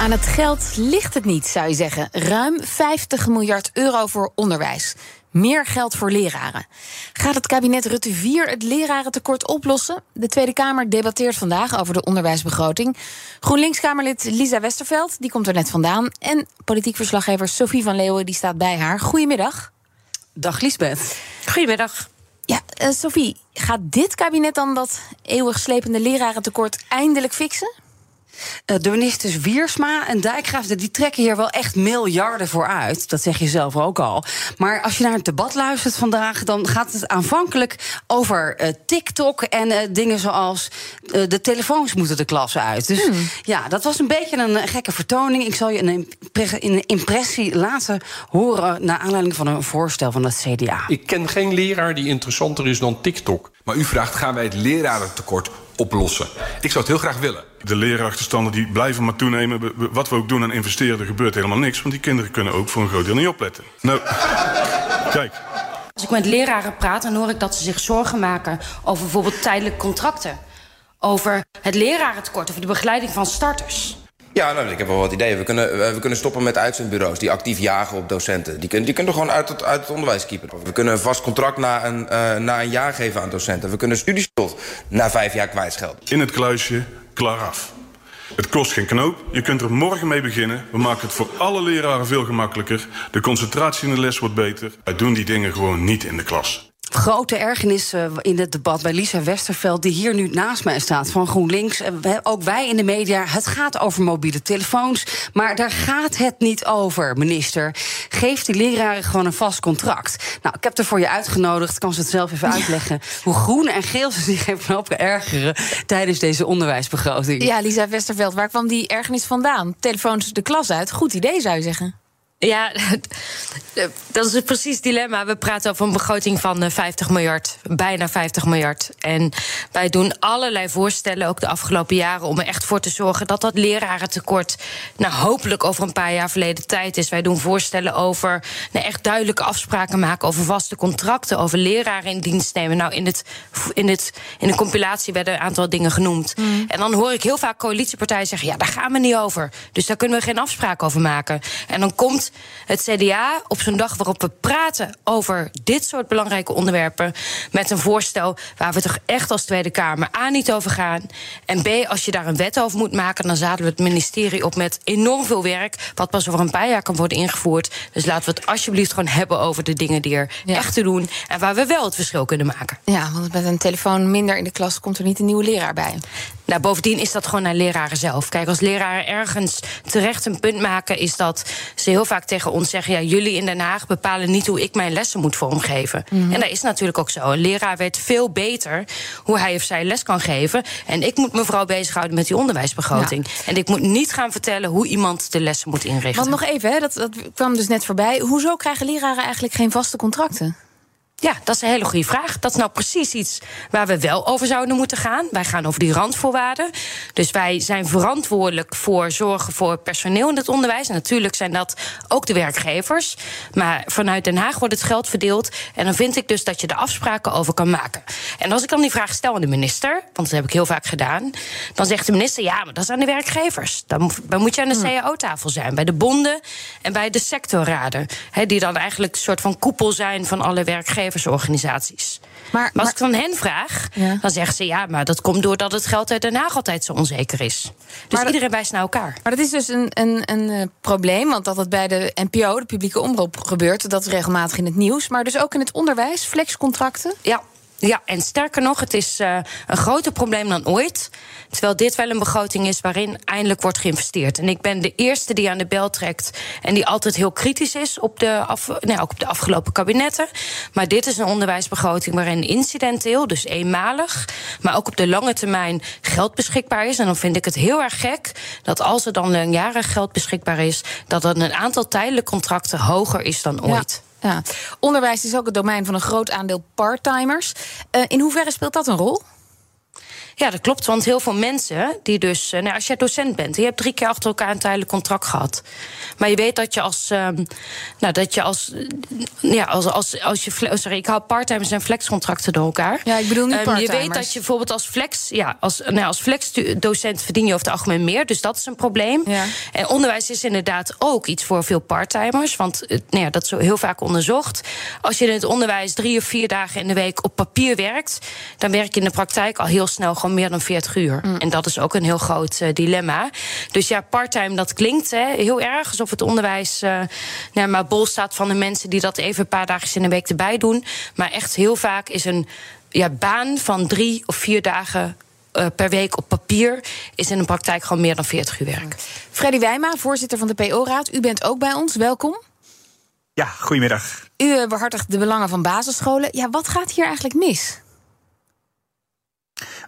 Aan het geld ligt het niet, zou je zeggen. Ruim 50 miljard euro voor onderwijs. Meer geld voor leraren. Gaat het kabinet Rutte 4 het lerarentekort oplossen? De Tweede Kamer debatteert vandaag over de onderwijsbegroting. GroenLinks-Kamerlid Lisa Westerveld, die komt er net vandaan. En politiek verslaggever Sophie van Leeuwen, die staat bij haar. Goedemiddag. Dag Liesbeth. Goedemiddag. Ja, uh, Sophie, gaat dit kabinet dan dat eeuwig slepende lerarentekort eindelijk fixen? Uh, de ministers Wiersma en Dijkgraaf die trekken hier wel echt miljarden voor uit. Dat zeg je zelf ook al. Maar als je naar het debat luistert vandaag, dan gaat het aanvankelijk over uh, TikTok en uh, dingen zoals de telefoons moeten de klas uit. Dus hmm. ja, dat was een beetje een gekke vertoning. Ik zal je een, een impressie laten horen naar aanleiding van een voorstel van het CDA. Ik ken geen leraar die interessanter is dan TikTok. Maar u vraagt, gaan wij het lerarentekort oplossen? Ik zou het heel graag willen. De leraarachterstanden die blijven maar toenemen. Wat we ook doen aan investeren, er gebeurt helemaal niks. Want die kinderen kunnen ook voor een groot deel niet opletten. Nou, kijk. Als ik met leraren praat, dan hoor ik dat ze zich zorgen maken... over bijvoorbeeld tijdelijke contracten. Over het lerarentekort, over de begeleiding van starters. Ja, nou, ik heb wel wat ideeën. We kunnen, we kunnen stoppen met uitzendbureaus die actief jagen op docenten. Die, kunnen, die kunnen gewoon uit het, uit het onderwijs kiepen. We kunnen een vast contract na een, uh, na een jaar geven aan docenten. We kunnen studieschuld na vijf jaar kwijtschelden. In het kluisje, klaar af. Het kost geen knoop. Je kunt er morgen mee beginnen. We maken het voor alle leraren veel gemakkelijker. De concentratie in de les wordt beter. Wij doen die dingen gewoon niet in de klas grote ergernis in het debat bij Lisa Westerveld, die hier nu naast mij staat van GroenLinks. Ook wij in de media. Het gaat over mobiele telefoons. Maar daar gaat het niet over, minister. Geef die leraren gewoon een vast contract. Nou, ik heb er voor je uitgenodigd. Kan ze het zelf even uitleggen hoe groen en geel ze zich hebben lopen ergeren tijdens deze onderwijsbegroting? Ja, Lisa Westerveld, waar kwam die ergernis vandaan? Telefoons de klas uit. Goed idee, zou je zeggen. Ja, dat is precies het dilemma. We praten over een begroting van 50 eh, miljard, bijna 50 miljard. En wij doen allerlei voorstellen, ook de afgelopen jaren, om er echt voor te zorgen dat dat lerarentekort, nou hopelijk over een paar jaar verleden tijd is. Wij doen voorstellen over nou, echt duidelijke afspraken maken over vaste contracten, over leraren in dienst nemen. Nou, in, het, in, het, in de compilatie werden een aantal dingen genoemd. Mm. En dan hoor ik heel vaak coalitiepartijen zeggen: ja, daar gaan we niet over. Dus daar kunnen we geen afspraak over maken. En dan komt het CDA op zo'n dag waarop we praten over dit soort belangrijke onderwerpen. met een voorstel waar we toch echt als Tweede Kamer A niet over gaan. En B, als je daar een wet over moet maken, dan zadelen we het ministerie op met enorm veel werk. wat pas over een paar jaar kan worden ingevoerd. Dus laten we het alsjeblieft gewoon hebben over de dingen die er echt te doen. en waar we wel het verschil kunnen maken. Ja, want met een telefoon minder in de klas komt er niet een nieuwe leraar bij. Nou, bovendien is dat gewoon naar leraren zelf. Kijk, als leraren ergens terecht een punt maken, is dat ze heel vaak tegen ons zeggen: ja, jullie in Den Haag bepalen niet hoe ik mijn lessen moet vormgeven. Mhm. En dat is natuurlijk ook zo. Een leraar weet veel beter hoe hij of zij les kan geven. En ik moet mevrouw bezighouden met die onderwijsbegroting. En ik moet niet gaan vertellen hoe iemand de lessen moet inrichten. Want nog even, hè, dat, dat kwam dus net voorbij. Hoezo krijgen leraren eigenlijk geen vaste contracten? Ja, dat is een hele goede vraag. Dat is nou precies iets waar we wel over zouden moeten gaan. Wij gaan over die randvoorwaarden. Dus wij zijn verantwoordelijk voor zorgen voor personeel in het onderwijs. En natuurlijk zijn dat ook de werkgevers. Maar vanuit Den Haag wordt het geld verdeeld. En dan vind ik dus dat je er afspraken over kan maken. En als ik dan die vraag stel aan de minister, want dat heb ik heel vaak gedaan, dan zegt de minister: ja, maar dat is aan de werkgevers. Dan, dan moet je aan de hmm. CAO-tafel zijn, bij de bonden en bij de sectorraden. die dan eigenlijk een soort van koepel zijn van alle werkgevers werkgeversorganisaties. Maar, maar als ik dan hen vraag, dan zeggen ze ja, maar dat komt doordat het geld uit Den Haag altijd zo onzeker is. Dus iedereen wijst naar elkaar. Maar dat is dus een, een, een eh, probleem, want dat het bij de NPO, de publieke omroep, gebeurt, dat is regelmatig in het nieuws. Maar dus ook in het onderwijs, flexcontracten? Ja, Ja, en sterker nog, het is uh, een groter probleem dan ooit. Terwijl dit wel een begroting is waarin eindelijk wordt geïnvesteerd. En ik ben de eerste die aan de bel trekt en die altijd heel kritisch is op de, af, nou, ook op de afgelopen kabinetten. Maar dit is een onderwijsbegroting waarin incidenteel, dus eenmalig, maar ook op de lange termijn geld beschikbaar is. En dan vind ik het heel erg gek dat als er dan langjarig geld beschikbaar is, dat dan een aantal tijdelijke contracten hoger is dan ooit. Ja. Onderwijs is ook het domein van een groot aandeel parttimers. Uh, in hoeverre speelt dat een rol? Ja, dat klopt. Want heel veel mensen die dus. Nou, als jij docent bent, je hebt drie keer achter elkaar een tijdelijk contract gehad. Maar je weet dat je als. Uh, nou, dat je als. Ja, als, als, als je. Sorry, ik haal parttimers en flexcontracten door elkaar. Ja, ik bedoel niet um, Je weet dat je bijvoorbeeld als flex. Ja, als, nou, als flexdocent verdien je over het algemeen meer. Dus dat is een probleem. Ja. En onderwijs is inderdaad ook iets voor veel parttimers. Want nou ja, dat is heel vaak onderzocht. Als je in het onderwijs drie of vier dagen in de week op papier werkt. dan werk je in de praktijk al heel snel gewoon meer dan 40 uur. Mm. En dat is ook een heel groot uh, dilemma. Dus ja, parttime, dat klinkt hè, heel erg alsof het onderwijs uh, nou, maar bol staat van de mensen die dat even een paar dagen in de week erbij doen. Maar echt heel vaak is een ja, baan van drie of vier dagen uh, per week op papier is in de praktijk gewoon meer dan 40 uur werk. Freddy Wijma, voorzitter van de PO-raad. U bent ook bij ons. Welkom. Ja, goedemiddag. U behartigt de belangen van basisscholen. Ja, wat gaat hier eigenlijk mis?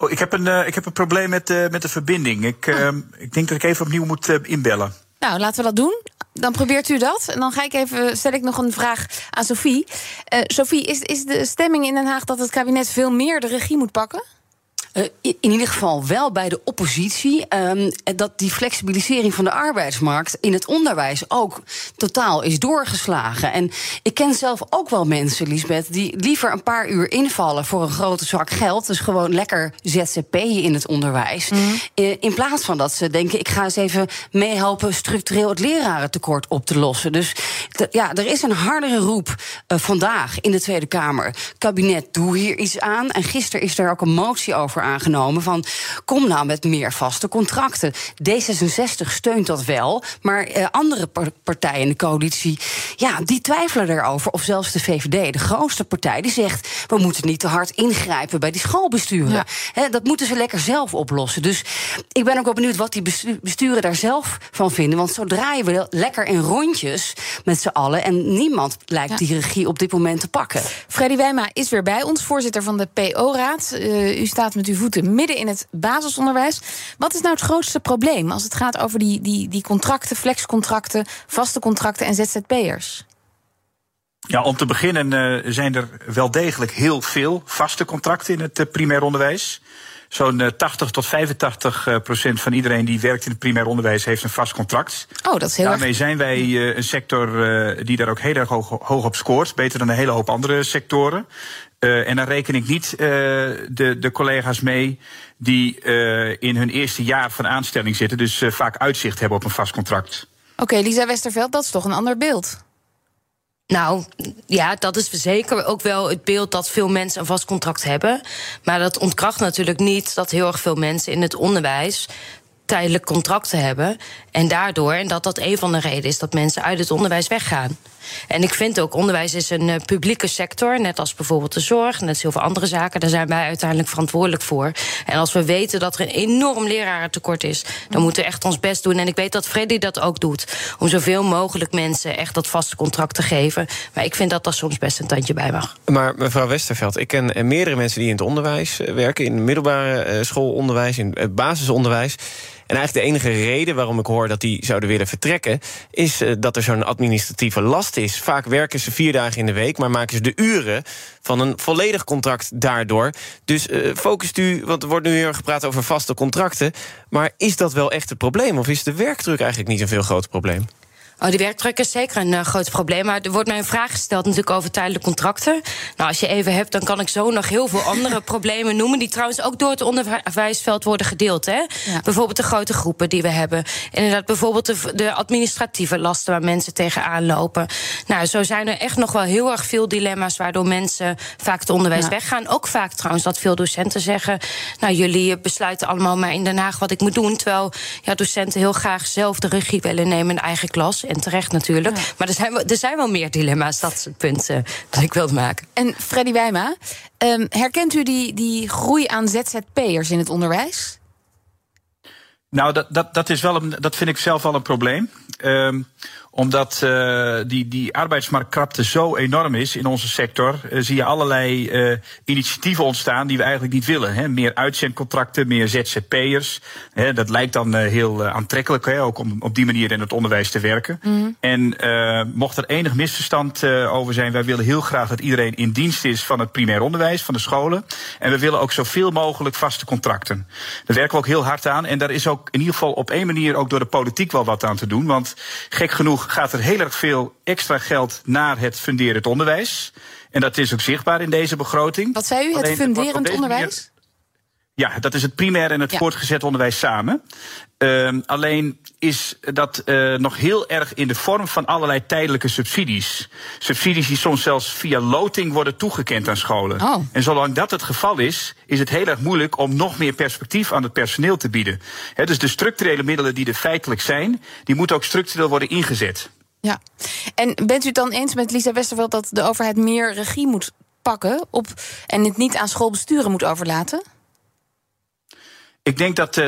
Oh, ik, heb een, uh, ik heb een probleem met, uh, met de verbinding. Ik, uh, ik denk dat ik even opnieuw moet inbellen. Nou, laten we dat doen. Dan probeert u dat. En dan ga ik even, stel ik nog een vraag aan Sophie. Sophie, is, is de stemming in Den Haag dat het kabinet veel meer de regie moet pakken? Uh, in ieder geval wel bij de oppositie. Um, dat die flexibilisering van de arbeidsmarkt in het onderwijs ook totaal is doorgeslagen. En ik ken zelf ook wel mensen, Lisbeth, die liever een paar uur invallen voor een grote zak geld. Dus gewoon lekker ZZP'en in het onderwijs. Mm. In plaats van dat ze denken: ik ga eens even meehelpen structureel het lerarentekort op te lossen. Dus ja, er is een hardere roep uh, vandaag in de Tweede Kamer. Kabinet, doe hier iets aan. En gisteren is er ook een motie over aangenomen van kom nou met meer vaste contracten. D66 steunt dat wel, maar eh, andere partijen in de coalitie, ja, die twijfelen erover. Of zelfs de VVD, de grootste partij, die zegt we moeten niet te hard ingrijpen bij die schoolbesturen. dat moeten ze lekker zelf oplossen. Dus ik ben ook wel benieuwd wat die besturen daar zelf van vinden. Want zo draaien we lekker in rondjes met z'n allen en niemand lijkt die regie op dit moment te pakken. Freddy Wijma is weer bij ons, voorzitter van de PO-raad. Uh, u staat met uw voeten midden in het basisonderwijs. Wat is nou het grootste probleem als het gaat over die, die, die contracten, flexcontracten, vaste contracten en ZZP'ers? Ja, om te beginnen uh, zijn er wel degelijk heel veel vaste contracten in het uh, primair onderwijs. Zo'n uh, 80 tot 85 procent van iedereen die werkt in het primair onderwijs heeft een vast contract. Oh, dat is heel Daarmee erg... zijn wij een sector die daar ook heel erg hoog, hoog, op scoort. Beter dan een hele hoop andere sectoren. Uh, en dan reken ik niet uh, de, de collega's mee die uh, in hun eerste jaar van aanstelling zitten, dus vaak uitzicht hebben op een vast contract. Oké, okay, Lisa Westerveld, dat is toch een ander beeld? Nou, ja, dat is zeker ook wel het beeld dat veel mensen een vast contract hebben. Maar dat ontkracht natuurlijk niet dat heel erg veel mensen in het onderwijs tijdelijk contracten hebben. En daardoor, en dat dat een van de redenen is dat mensen uit het onderwijs weggaan. En ik vind ook, onderwijs is een uh, publieke sector, net als bijvoorbeeld de zorg, net als heel veel andere zaken. Daar zijn wij uiteindelijk verantwoordelijk voor. En als we weten dat er een enorm lerarentekort is, dan moeten we echt ons best doen. En ik weet dat Freddy dat ook doet, om zoveel mogelijk mensen echt dat vaste contract te geven. Maar ik vind dat daar soms best een tandje bij mag. Maar mevrouw Westerveld, ik ken meerdere mensen die in het onderwijs eh, werken, in middelbare eh, schoolonderwijs, in het basisonderwijs. En eigenlijk de enige reden waarom ik hoor dat die zouden willen vertrekken, is uh, dat er zo'n administratieve last is. Vaak werken ze vier dagen in de week, maar maken ze de uren van een volledig contract daardoor. Dus uh, focust u, want er wordt nu heel gepraat over vaste contracten. Maar is dat wel echt het probleem? Of is de werkdruk eigenlijk niet een veel groter probleem? Oh, die werkdruk is zeker een uh, groot probleem. Maar er wordt mij een vraag gesteld natuurlijk over tijdelijke contracten. Nou, als je even hebt, dan kan ik zo nog heel veel andere problemen noemen... die trouwens ook door het onderwijsveld worden gedeeld. Hè? Ja. Bijvoorbeeld de grote groepen die we hebben. Inderdaad, bijvoorbeeld de, de, administratieve lasten waar mensen tegenaan lopen. Nou, zo zijn er echt nog wel heel erg veel dilemma's... waardoor mensen vaak het onderwijs ja. weggaan. Ook vaak trouwens dat veel docenten zeggen... nou, jullie besluiten allemaal maar in Den Haag wat ik moet doen... terwijl ja, docenten heel graag zelf de regie willen nemen in de eigen klas En terecht natuurlijk. Maar er zijn, wel- er zijn wel meer dilemma's. Dat is het punt eh, dat ik wilde maken. En Freddy Wijma, ehm, herkent u die, die groei aan ZZP'ers in het onderwijs? Nou, dat, dat, dat, is wel een, dat vind ik zelf wel een probleem. Ehm, omdat eh, die, die arbeidsmarktkrapte zo enorm is in onze sector, eh, zie je allerlei eh, initiatieven ontstaan die we eigenlijk niet willen. Hè. Meer uitzendcontracten, meer ZZP'ers. Hè, dat lijkt dan heel aantrekkelijk, hè, ook om op die manier in het onderwijs te werken. En eh, mocht er enig misverstand over zijn, wij willen heel graag dat iedereen in dienst is van het primair onderwijs, van de scholen. En we willen ook zoveel mogelijk vaste contracten. Daar werken we ook heel hard aan. En daar is ook in ieder geval op één manier ook door de politiek wel wat aan te doen. Want gek genoeg gaat er heel erg veel extra geld naar het funderend onderwijs. En dat is ook zichtbaar in deze begroting. Wat zei u, het Alleen, funderend onderwijs? ja, dat is het primair en het Ja. voortgezet onderwijs samen. Ehm, alleen is dat eh, nog heel erg in de vorm van allerlei tijdelijke subsidies. Subsidies die soms zelfs via loting worden toegekend aan scholen. Oh. En zolang dat het geval is, is het heel erg moeilijk om nog meer perspectief aan het personeel te bieden. Dus de structurele middelen die er feitelijk zijn, die moeten ook structureel worden ingezet. Ja. En bent u het dan eens met Lisa Westerveld dat de overheid meer regie moet pakken op, en het niet aan schoolbesturen moet overlaten? Ik denk dat eh,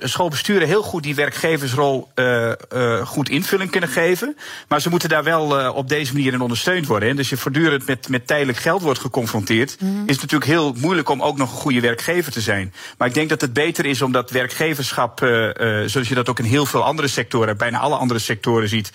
schoolbesturen heel goed die werkgeversrol eh, eh, goed invulling kunnen geven. Maar ze moeten daar wel op deze manier in ondersteund worden. Hè. Dus je voortdurend met, met tijdelijk geld wordt geconfronteerd. Mhm. Is het natuurlijk heel moeilijk om ook nog een goede werkgever te zijn. Maar ik denk dat het beter is om dat werkgeverschap, zoals je dat ook in heel veel andere sectoren, bijna alle andere sectoren ziet,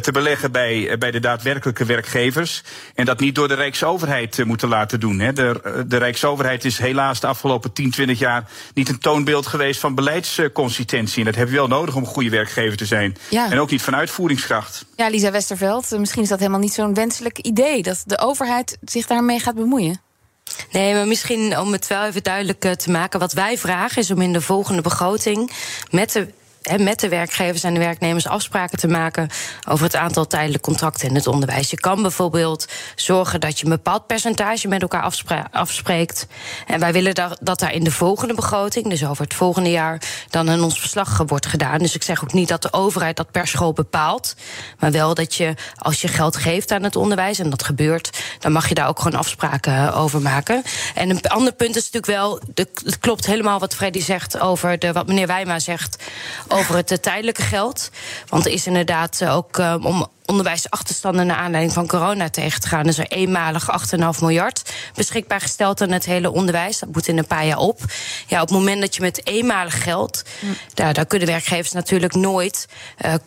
te beleggen bij, bij de daadwerkelijke werkgevers. En dat niet door de Rijksoverheid moeten laten doen. Hè. De, de Rijksoverheid is helaas de afgelopen 10, 20 jaar niet een toonbeeld geweest van beleidsconsistentie. En dat heb je wel nodig om een goede werkgever te zijn. Ja. En ook niet van uitvoeringskracht. Ja, Lisa Westerveld, eh, misschien is dat helemaal niet zo'n wenselijk idee dat de overheid zich daarmee gaat bemoeien. Nee, maar misschien om het wel even duidelijk eh, te maken. Wat wij vragen is om in de volgende begroting met de. Met de werkgevers en de werknemers afspraken te maken over het aantal tijdelijke contracten in het onderwijs. Je kan bijvoorbeeld zorgen dat je een bepaald percentage met elkaar afspreekt. En wij willen daar, dat daar in de volgende begroting, dus over het volgende jaar, dan in ons verslag wordt gedaan. Dus ik zeg ook niet dat de overheid dat per school bepaalt. Maar wel dat je, als je geld geeft aan het onderwijs, en dat gebeurt, dan mag je daar ook gewoon afspraken eh, over maken. En een ander punt is natuurlijk wel, het klopt helemaal wat Freddy zegt over de, wat meneer Wijma zegt over het eh, tijdelijke geld. Want er is inderdaad eh, ook eh, om onderwijsachterstanden naar aanleiding van corona tegen te gaan. is er eenmalig 8,5 miljard beschikbaar gesteld aan het hele onderwijs. Dat moet in een paar jaar op. Ja, op het moment dat je met eenmalig geld, daar, daar kunnen werkgevers natuurlijk nooit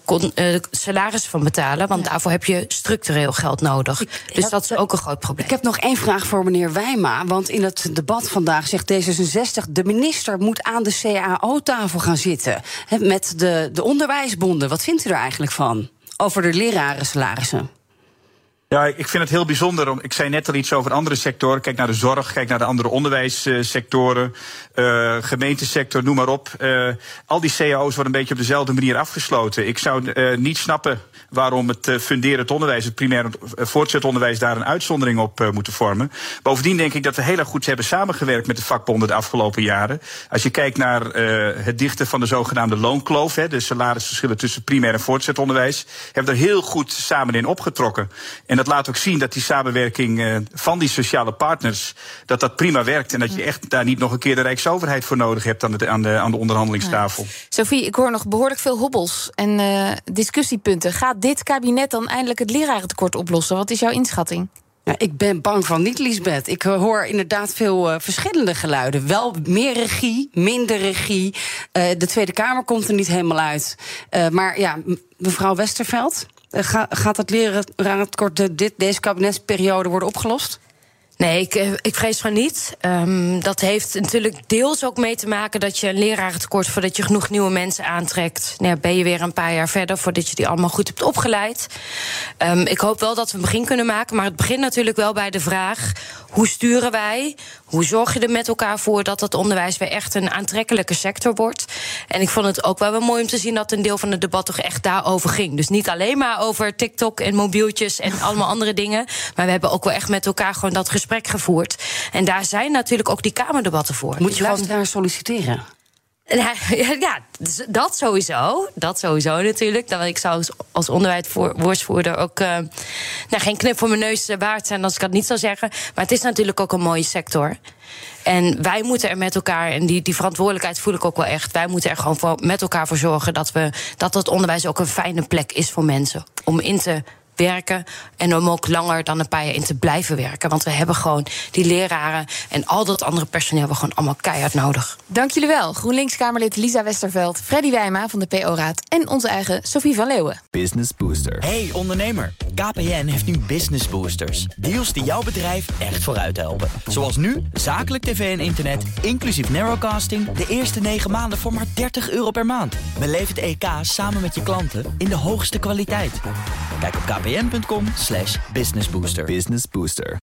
kon, eh, salaris van betalen. Want daarvoor heb je structureel geld nodig. dus dat is ook een groot probleem. Ik heb nog één vraag voor meneer Wijma. Want in het debat vandaag zegt D66... de minister moet aan de CAO-tafel gaan zitten. Met de, de onderwijsbonden. Wat vindt u er eigenlijk van? Over de lerarensalarissen. Ja, ik vind het heel bijzonder. Ik zei net al iets over andere sectoren. Kijk naar de zorg, kijk naar de andere onderwijssectoren, eh gemeentesector, noem maar op. Eh, al die cao's worden een beetje op dezelfde manier afgesloten. Ik zou eh, niet snappen waarom het funderend onderwijs, het primair voortgezet onderwijs, daar een uitzondering op moeten vormen. Bovendien denk ik dat we heel erg goed hebben samengewerkt met de vakbonden de afgelopen jaren. Als je kijkt naar het dichten van de zogenaamde loonkloof, hè, de salarisverschillen tussen primair en voortgezet onderwijs, hebben we er heel goed samen in opgetrokken. En dat laat ook zien dat die samenwerking uh, van die sociale partners, dat dat prima werkt. En dat je echt daar niet nog een keer de Rijksoverheid voor nodig hebt aan de, aan de, aan de onderhandelingstafel. Ja. Sophie, ik hoor nog behoorlijk veel hobbels en uh, discussiepunten. Gaat dit kabinet dan eindelijk het lerarentekort oplossen? Wat is jouw inschatting? Ja, ik ben bang van niet, Lisbeth. Ik hoor inderdaad veel uh, verschillende geluiden. Wel meer regie, minder regie. Uh, de Tweede Kamer komt er niet helemaal uit. Uh, maar ja, mevrouw Westerveld, ga, gaat het lerarentekort dit, deze kabinetsperiode worden opgelost? Nee, ik, ik vrees van niet. Um, dat heeft natuurlijk deels ook mee te maken dat je een lerarentekort voordat je genoeg nieuwe mensen aantrekt. Nou, ben je weer een paar jaar verder voordat je die allemaal goed hebt opgeleid. Um, ik hoop wel dat we een begin kunnen maken, maar het begint natuurlijk wel bij de vraag: hoe sturen wij? Hoe zorg je er met elkaar voor dat het onderwijs weer echt een aantrekkelijke sector wordt? En ik vond het ook wel weer mooi om te zien dat een deel van het debat toch echt daarover ging. Dus niet alleen maar over TikTok en mobieltjes en allemaal andere dingen. Maar we hebben ook wel echt met elkaar gewoon dat gesprek gevoerd. En daar zijn natuurlijk ook die Kamerdebatten voor. Moet je gewoon daar solliciteren? Ja, dus dat sowieso. Dat sowieso natuurlijk. Dat ik zou als onderwijswoordvoerder ook uh, nou, geen knip voor mijn neus waard zijn als ik dat niet zou zeggen. Maar het is natuurlijk ook een mooie sector. En wij moeten er met elkaar, en die, die verantwoordelijkheid voel ik ook wel echt. Wij moeten er gewoon met elkaar voor zorgen dat, we, dat het onderwijs ook een fijne plek is voor mensen. Om in te werken. En om ook langer dan een paar jaar in te blijven werken. Want we hebben gewoon die leraren en al dat andere personeel hebben we gewoon allemaal keihard nodig. Dank jullie wel. GroenLinks-Kamerlid Lisa Westerveld, Freddy Wijma van de PO-raad en onze eigen Sophie van Leeuwen. Business Booster. Hey ondernemer, KPN heeft nu Business Boosters. Deals die jouw bedrijf echt vooruit helpen. Zoals nu, zakelijk tv en internet, inclusief narrowcasting... de eerste 9 maanden voor maar 30 euro per maand. Beleef het EK samen met je klanten in de hoogste kwaliteit. Kijk op KPN kpn.com slash businessbooster. Business Booster.